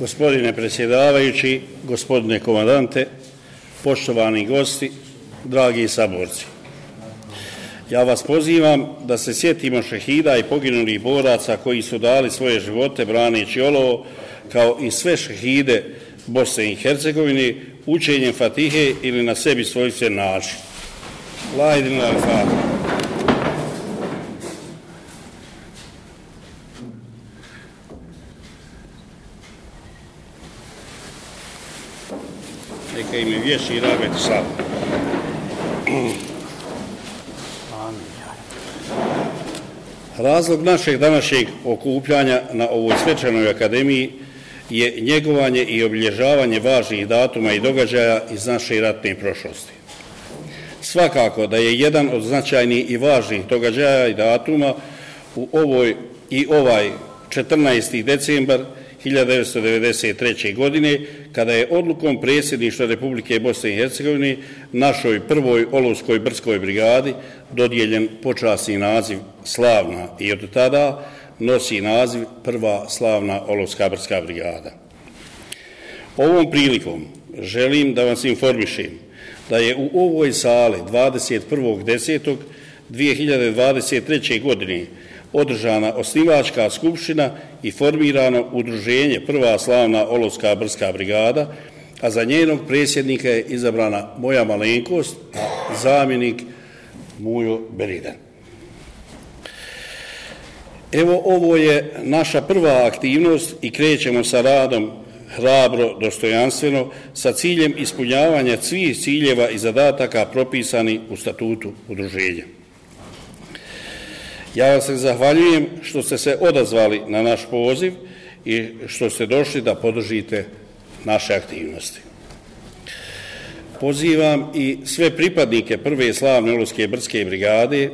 Gospodine predsjedavajući, gospodine komandante, poštovani gosti, dragi saborci. Ja vas pozivam da se sjetimo šehida i poginulih boraca koji su dali svoje živote braneći olovo, kao i sve šehide Bosne i Hercegovine, učenjem Fatihe ili na sebi svojstven način. Lajdin al-Fatiha. Neka im je vješi i rabeti sam. Razlog našeg današnjeg okupljanja na ovoj svečanoj akademiji je njegovanje i obilježavanje važnih datuma i događaja iz naše ratne prošlosti. Svakako da je jedan od značajnih i važnih događaja i datuma u ovoj i ovaj 14. decembar 1993. godine, kada je odlukom predsjedništva Republike Bosne i Hercegovine našoj prvoj Olovskoj brskoj brigadi dodijeljen počasni naziv Slavna i od tada nosi naziv Prva slavna Olovska brska brigada. Ovom prilikom želim da vas informišem da je u ovoj sali 21.10.2023. godine održana osnivačka skupština i formirano udruženje Prva slavna Olovska brska brigada, a za njenog predsjednika je izabrana moja malenkost, a zamjenik Mujo Beridan. Evo, ovo je naša prva aktivnost i krećemo sa radom hrabro, dostojanstveno, sa ciljem ispunjavanja svih ciljeva i zadataka propisani u statutu udruženja. Ja vam se zahvaljujem što ste se odazvali na naš poziv i što ste došli da podržite naše aktivnosti. Pozivam i sve pripadnike Prve slavne Olovske brske brigade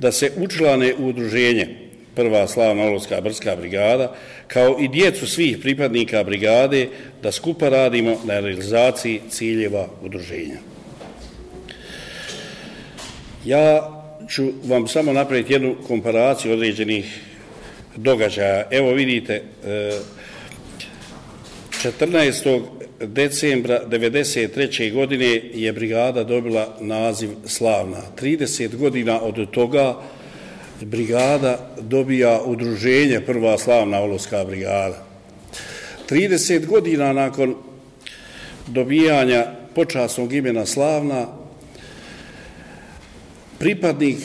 da se učlane u udruženje Prva slavna Olovska brska brigada, kao i djecu svih pripadnika brigade, da skupa radimo na realizaciji ciljeva udruženja. Ja ću vam samo napraviti jednu komparaciju određenih događaja. Evo vidite, e, 14. Decembra 1993. godine je brigada dobila naziv Slavna. 30 godina od toga brigada dobija udruženje Prva Slavna Olovska brigada. 30 godina nakon dobijanja počasnog imena Slavna, pripadnik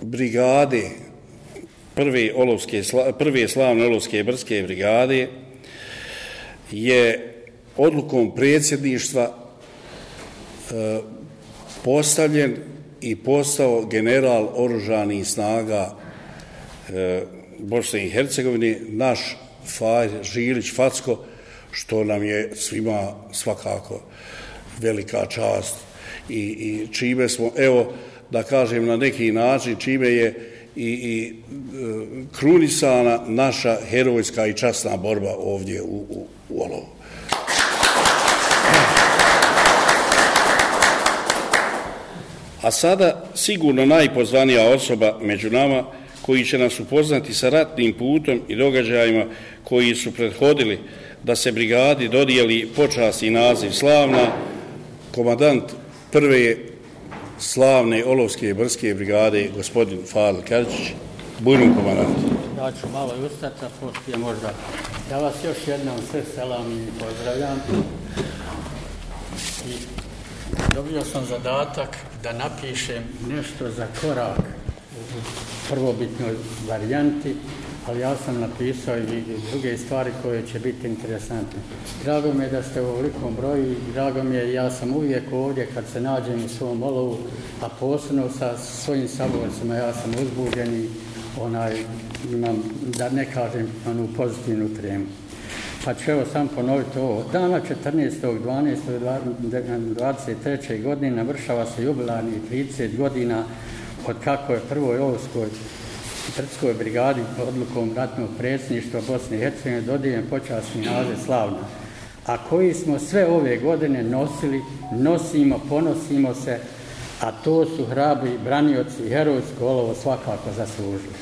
brigade prve, olovske, prve slavne olovske brske brigade je odlukom predsjedništva e, postavljen i postao general oružanih snaga e, Bosne i Hercegovine, naš Faj, Žilić Facko, što nam je svima svakako velika čast i, i čime smo, evo, da kažem na neki način, čime je i, i e, krunisana naša herojska i časna borba ovdje u, u, u Olovu. A sada sigurno najpozvanija osoba među nama koji će nas upoznati sa ratnim putom i događajima koji su prethodili da se brigadi dodijeli počasni naziv slavna, komadant prve slavne Olovske brske brigade, gospodin Fadl Karčić, bujnom komandant. Ja ću malo i ustati, a poslije možda. Ja vas još jednom sve selam i pozdravljam. I dobio sam zadatak da napišem nešto za korak u prvobitnoj varijanti, ali ja sam napisao i druge stvari koje će biti interesantne. Drago mi je da ste u ovolikom broju i drago mi je, ja sam uvijek ovdje kad se nađem u svom olovu, a posebno sa svojim saborcima, ja sam uzbuđen i onaj, imam, da ne kažem, onu pozitivnu tremu. Pa ću evo sam ponoviti ovo. Dana 14.12.23. godine navršava se jubilarni 30 godina od kako je prvoj ovskoj Srpskoj brigadi odlukom ratnog predsjedništva Bosne i Hercegovine dodijeljen počasni naziv Slavna, a koji smo sve ove godine nosili, nosimo, ponosimo se, a to su hrabri branioci i herojsko olovo svakako zaslužili.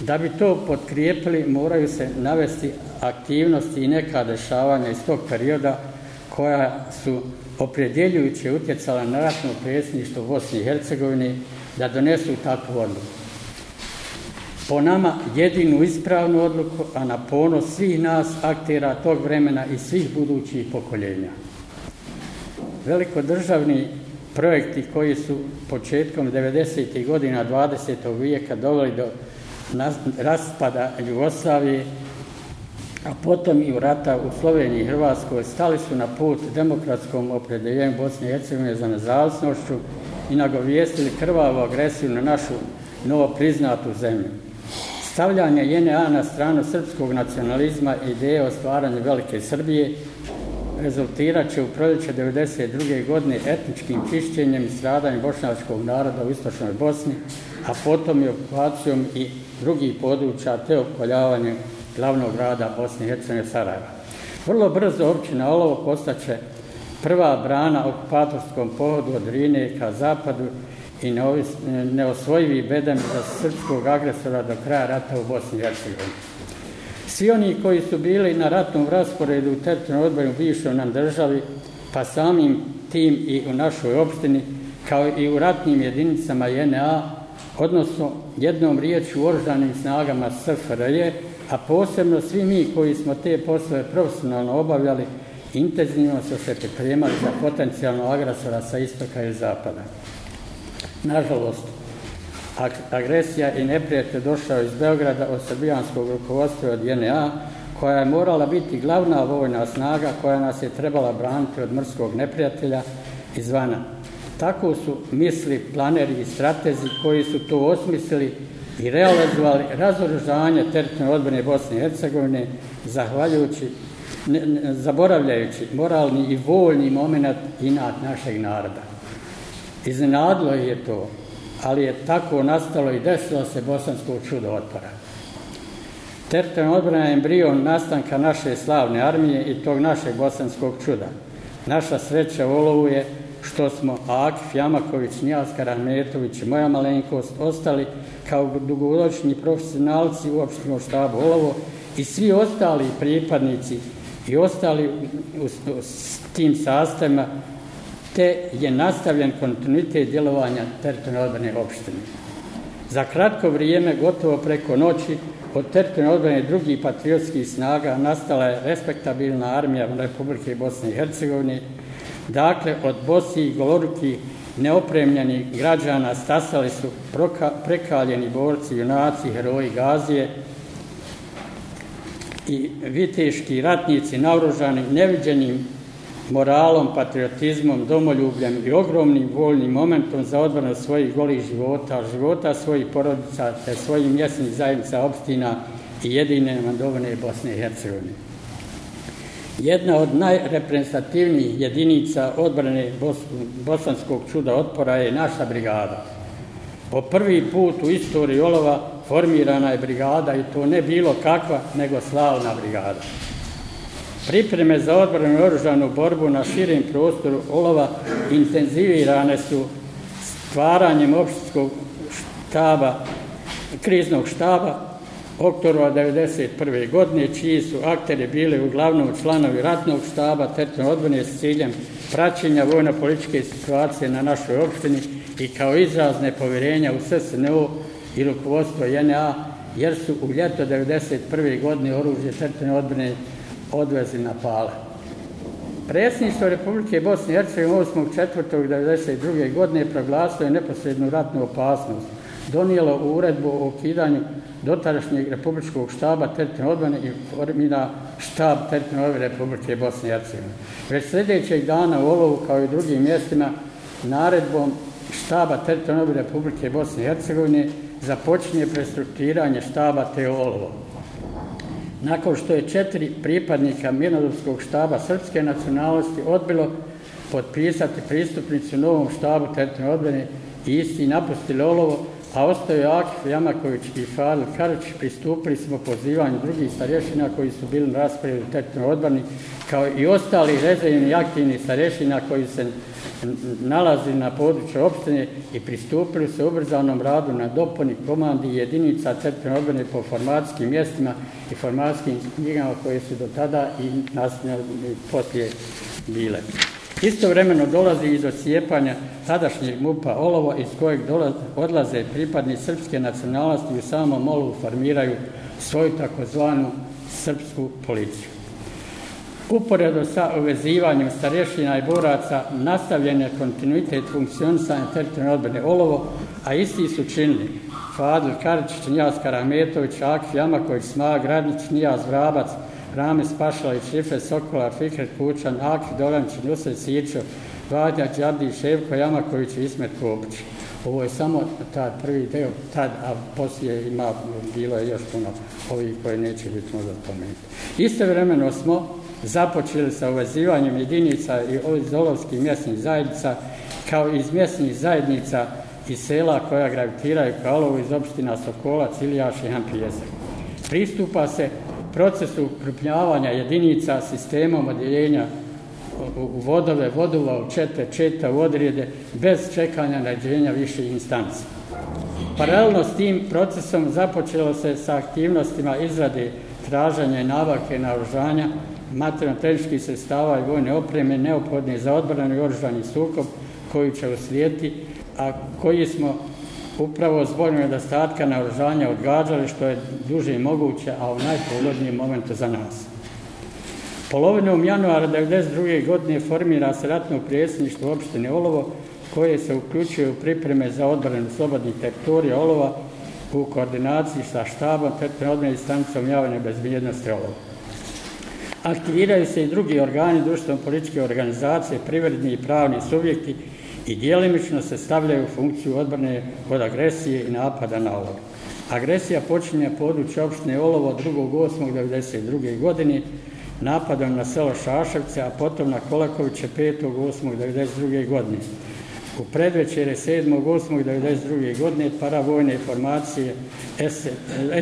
Da bi to potkrijepili, moraju se navesti aktivnosti i neka dešavanja iz tog perioda koja su opredjeljujuće utjecala na ratno predsjedništvo Bosne i Hercegovine da donesu takvu odluku. Po nama jedinu ispravnu odluku, a na ponos svih nas aktera tog vremena i svih budućih pokoljenja. Velikodržavni projekti koji su početkom 90. godina 20. vijeka doveli do raspada Jugoslavije, a potom i u rata u Sloveniji i Hrvatskoj, stali su na put demokratskom opredeljenju Bosne i Hercegovine za nezavisnošću i nagovijestili krvavu agresiju na našu novo priznatu zemlju. Stavljanje JNA na stranu srpskog nacionalizma i ideje o stvaranju Velike Srbije rezultirat će u proljeće 1992. godine etničkim čišćenjem i stradanjem bošnjačkog naroda u istočnoj Bosni, a potom i okupacijom i drugih područja te opoljavanjem glavnog grada Bosne i Hercegovine Sarajeva. Vrlo brzo općina Olovo postaće prva brana okupatorskom pohodu od Rine ka zapadu i neosvojivi bedem za srpskog agresora do kraja rata u Bosni i Hercegovini. Svi oni koji su bili na ratnom rasporedu u teritorijalnom odboru u bivšoj nam državi, pa samim tim i u našoj opštini, kao i u ratnim jedinicama JNA, odnosno jednom riječu u oržanim snagama SFRJ, a posebno svi mi koji smo te poslove profesionalno obavljali, intenzivno su se pripremali za potencijalno agresora sa istoka i zapada. Nažalost, agresija i neprijatelj došao iz Beograda od srbijanskog rukovodstva od JNA, koja je morala biti glavna vojna snaga koja nas je trebala braniti od mrskog neprijatelja izvana. Tako su misli planeri i stratezi koji su to osmislili i realizovali razoružanje teritorijalne odbrane Bosne i Hercegovine, zahvaljujući, ne, ne, zaboravljajući moralni i voljni moment inat našeg naroda. Iznenadilo je to, ali je tako nastalo i desilo se bosansko čudo otpora. Teritorijalna odbrana je embrion nastanka naše slavne armije i tog našeg bosanskog čuda. Naša sreća u olovu je što smo Akif Jamaković, Nijaskar Ahmetović i moja malenkost ostali kao dugoročni profesionalci u opštinom štabu Olovo i svi ostali pripadnici i ostali u, u, u tim sastavima te je nastavljen kontinuitet djelovanja teritorijalne odbrane opštine. Za kratko vrijeme, gotovo preko noći, od teritorijalne odbrane drugih patriotskih snaga nastala je respektabilna armija Republike Bosne i Hercegovine. Dakle, od Bosni i Goloruki neopremljeni građana stasali su prekaljeni borci, junaci, heroji Gazije i viteški ratnici naoružani neviđenim moralom, patriotizmom, domoljubljem i ogromnim voljnim momentom za odbranu svojih golih života, života svojih porodica te svojih mjesnih zajednica opština i jedine mandovne Bosne i Hercegovine. Jedna od najreprezentativnijih jedinica odbrane Bos bosanskog čuda otpora je naša brigada. Po prvi put u istoriji Olova formirana je brigada i to ne bilo kakva, nego slavna brigada. Pripreme za odbranu i oružanu borbu na širim prostoru Olova intenzivirane su stvaranjem opštinskog štaba, kriznog štaba oktobra 1991. godine, čiji su akteri bili uglavnom članovi ratnog štaba teritorijalne odbrane s ciljem praćenja vojno-političke situacije na našoj opštini i kao izrazne povjerenja u SSNO i rukovodstvo JNA, jer su u ljeto 1991. godine oružje teritorijalne odbrane odvezi na pale. Predsjedništvo Republike Bosne i Hercegovine 8.4.1992. godine proglasilo je neposrednu ratnu opasnost. Donijelo uredbu o ukidanju dotadašnjeg republičkog štaba teritorijalne odbrane i formira štab teritorijalne odbrane Republike Bosne i Hercegovine. Već sljedećeg dana u Olovu kao i drugim mjestima naredbom štaba teritorijalne odbrane Republike Bosne i Hercegovine započinje prestrukturiranje štaba te Olovo nakon što je četiri pripadnika Mirnodopskog štaba srpske nacionalnosti odbilo potpisati pristupnicu novom štabu teritorijalne odbrane i isti napustili Olovo, a ostaju Akif Jamaković i Fadil Karić, pristupili smo pozivanju drugih starješina koji su bili na raspravi u teritorijalnoj odbrani, kao i ostali rezervni aktivni starešina koji se nalazi na području opštine i pristupili se ubrzanom radu na dopuni komandi jedinica teritorijalne obrane po formatskim mjestima i formatskim knjigama koje su do tada i nastavljali poslije bile. Istovremeno dolazi i do cijepanja tadašnjeg MUPA Olovo iz kojeg dolaze, odlaze pripadni srpske nacionalnosti u samom Olovu formiraju svoju takozvanu srpsku policiju. Uporedo sa uvezivanjem starješina i boraca nastavljen je kontinuitet funkcionisanja teritorijalne odbrane Olovo, a isti su činili Fadil Karičić, Nijaz Karametović, Akif Jamaković, Smag Radnić, Nijaz Vrabac, Rame Spašalić, Šife Sokola, Fikret Kučan, Akif Dolanić, Nusret Sićo, Vadja Đabdi, Ševko Jamaković i Ismet Kopić. Ovo je samo taj prvi deo, tad, a poslije ima, bilo je još puno ovih koje neće biti možda pomenuti. Isto vremeno smo započeli sa uvezivanjem jedinica iz olovskih mjesnih zajednica, kao i iz mjesnih zajednica i sela koja gravitiraju ka olovu iz opština Sokola, Cilijaš i Hampijesak. Pristupa se procesu ukrupnjavanja jedinica sistemom odjeljenja u vodove, vodova, u čete, četa, u odrijede, bez čekanja nađenja više instanci. Paralelno s tim procesom započelo se sa aktivnostima izrade tražanja i nabavke naoružanja, materijalno-tehničkih sredstava i vojne opreme neophodne za odbranu i oružani sukob koji će uslijeti, a koji smo upravo zbog nedostatka naoružanja odgađali što je duže i moguće, a u najpogodnijem momentu za nas. Polovinom januara 1992. godine formira se ratno prijesništvo opštine Olovo, koje se uključuje u pripreme za odbranu slobodnih teritorija Olova u koordinaciji sa štabom teritorijalne odbrane i stanicom javne bezbjednosti Olova. Aktiviraju se i drugi organi društveno-političke organizacije, privredni i pravni subjekti i dijelimično se stavljaju u funkciju odbrane od agresije i napada na Olovo. Agresija počinje područje opštine Olovo 2.8.1992. godine napadom na selo Šaševce, a potom na Kolakoviće 5.8.1992. godine. U predvečere 7.8.1992. godine paravojne formacije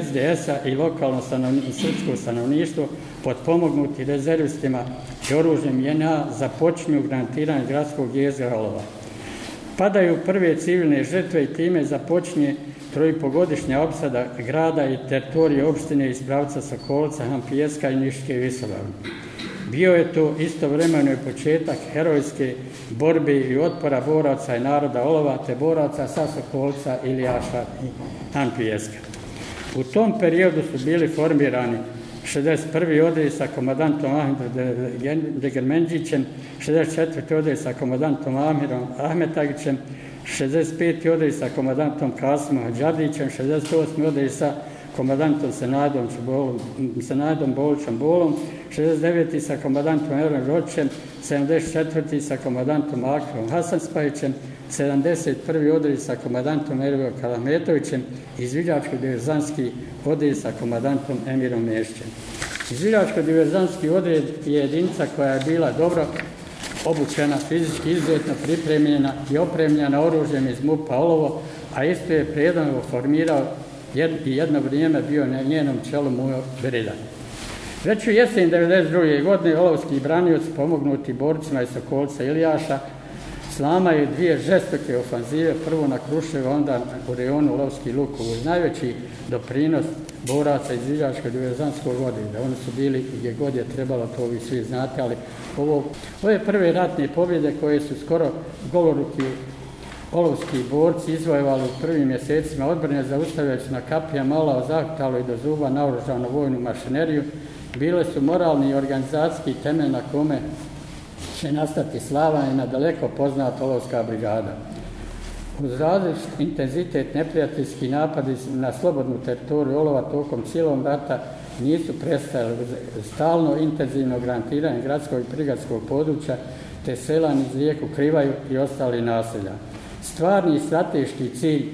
SDS-a i lokalno stanovni, srpsko stanovništvo potpomognuti rezervistima i oružjem JNA započinju grantiranje gradskog jezera Olova. Padaju prve civilne žrtve i time započinje trojpogodišnja opsada grada i teritorije opštine iz pravca Sokolca, Hampijeska i Niške Visogavne. Bio je to istovremeno i početak herojske borbe i otpora boraca i naroda Olova, te boraca Sasokolca, Ilijaša i Hampijeska. U tom periodu su bili formirani 61. odred sa komadantom Ahmedom Degermenđićem, 64. odred sa komadantom Amirom Ahmetagićem, 65. odred sa komadantom Kasimom Đadićem, 68. odred sa komadantom Senadom, Bolom, Senadom Bolčom Bolom, 69. sa komadantom Eran Ročem, 74. sa komadantom Akrom Hasan Spajićem, 71. odred sa komadantom Ervio Kalametovićem i Zviljačko-diverzanski odred sa komadantom Emirom Mešćem. Zviljačko-diverzanski odred je jedinica koja je bila dobro obučena, fizički izuzetno pripremljena i opremljena oružjem iz MUPA Olovo, a isto je prijedano formirao i jedno vrijeme bio na njenom čelu Mujo Beridan. Već u jesen 1992. godine olovski branioc pomognuti borcima iz Sokolca Ilijaša slamaju dvije žestoke ofanzive, prvo na Kruševo, onda u rejonu Lovski Lukov. Najveći doprinos boraca iz Iljaškog diverzanskog godine. Oni su bili gdje god je trebalo, to vi svi znate, ali ovo, ove prve ratne pobjede koje su skoro goloruki olovski borci izvojevali u prvim mjesecima odbrane zaustavljajući na kapija mala zahutalo i do zuba naoružanu vojnu mašineriju, bile su moralni i organizacijski temelj na kome će nastati slava i na daleko poznata olovska brigada. Uz različit intenzitet neprijateljski napadi na slobodnu teritoriju olova tokom cijelom rata nisu prestali stalno intenzivno garantiranje gradskog i prigradskog područja te sela niz rijeku Krivaju i ostali naselja. Stvarni strateški cilj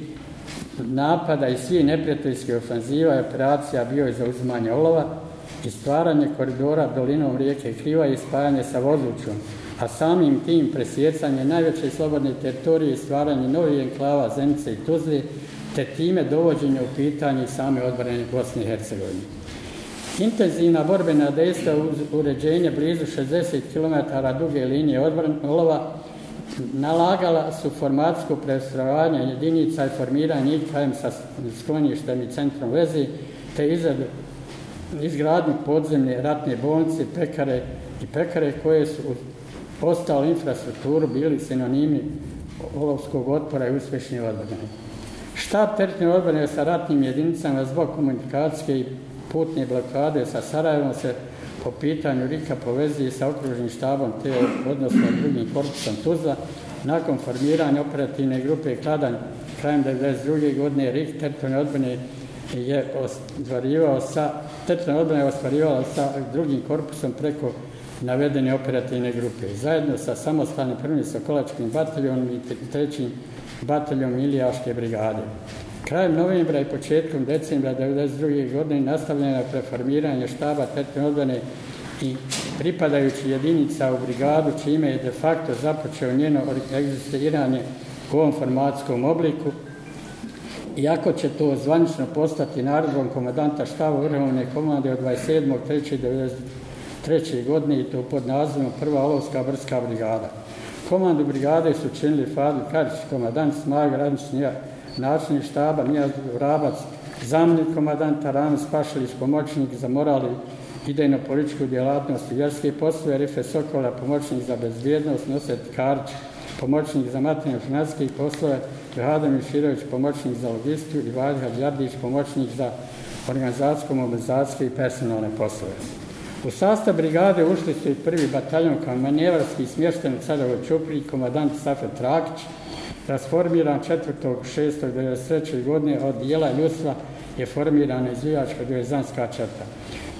napada i svi neprijateljskih ofenziva i operacija bio je za uzmanje olova i stvaranje koridora dolinom rijeke Kriva i spajanje sa vozućom, a samim tim presjecanje najveće slobodne teritorije i stvaranje novih enklava Zemce i Tuzli, te time dovođenje u pitanje same odbrane Bosne i Hercegovine. Intenzivna borbena dejstva uz uređenje blizu 60 km duge linije odbrana nalagala su formatsko preostravanje jedinica i formiranje IKM sa skloništem i centrom vezi, te izradu izgradnju podzemne ratne bolnice, pekare i pekare koje su postale infrastrukturu bili sinonimi olovskog otpora i uspješne odbrane. Štab teritorijalne odbrane sa ratnim jedinicama zbog komunikacijske i putne blokade sa Sarajevom se po pitanju Rika povezuje sa okružnim štabom te odnosno drugim korpusom Tuzla. Nakon formiranja operativne grupe Kladanj krajem 1992. godine Rik teritorijalne odbrane je ostvarivao sa, teritorijalne odbrane je ostvarivao sa drugim korpusom preko navedene operativne grupe. Zajedno sa samostalnim prvim Sokolačkim bataljonom i trećim bataljom Ilijaške brigade. Krajem novembra i početkom decembra 1992. godine nastavljeno je preformiranje štaba teritorijalne odbrane i pripadajući jedinica u brigadu, čime je de facto započeo njeno egzistiranje u ovom formatskom obliku, iako će to zvanično postati narodom komadanta štava vrhovne komande od 27.3.1993. godine i to pod nazivom Prva Olovska brska brigada. Komandu brigade su činili Fadil Karić, komadant snaga Radničnija, načinnik štaba Nijaz Vrabac, zamljenik komadanta Ramis Pašalić, pomoćnik za morali idejno-političku djelatnost i vjerske poslove, Rife Sokola, pomoćnik za bezbjednost, Noset Karč, pomoćnik za materijalne financijske poslove, Johada Miširović, pomoćnik za logistiku i Vajha Đardić, pomoćnik za organizacijsko, mobilizacijske i personalne poslove. U sastav brigade ušli su i prvi bataljon kao manevarski smješten u Carovoj Čupri, komadant Safet Trakić, rasformiran 4.6.1993. godine od dijela ljudstva je formirana izvijačka dvijezanska četa.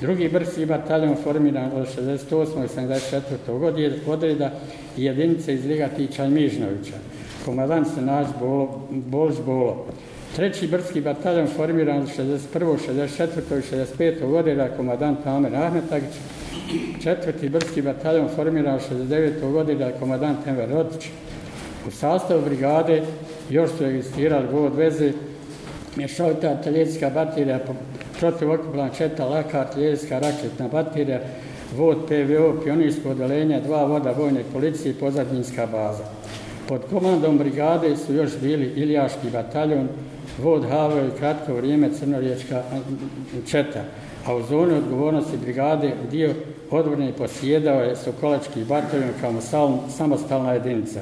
Drugi brzi bataljon formiran od 68. i 74. godine odreda i jedinice iz Ligatića i Mižnovića. Komadan se naš Bolž Bolo. Treći brski bataljon formiran od 61. 64. i 65. godine komadant Tamer Ahmetagić. Četvrti brski bataljon formiran od 69. godine komadant Enver Rotić. U sastavu brigade još su registrirali vod veze, mješovita artiljerijska baterija, protiv okupna četa, laka artiljerijska raketna baterija, vod PVO, pionirsko odelenje, dva voda vojne policije i pozadnjinska baza. Pod komandom brigade su još bili Ilijaški bataljon, vod Havo i kratko vrijeme Crnoriječka četa, a u zoni odgovornosti brigade dio odvorne posjedao je Sokolački bataljon kao samostalna jedinica.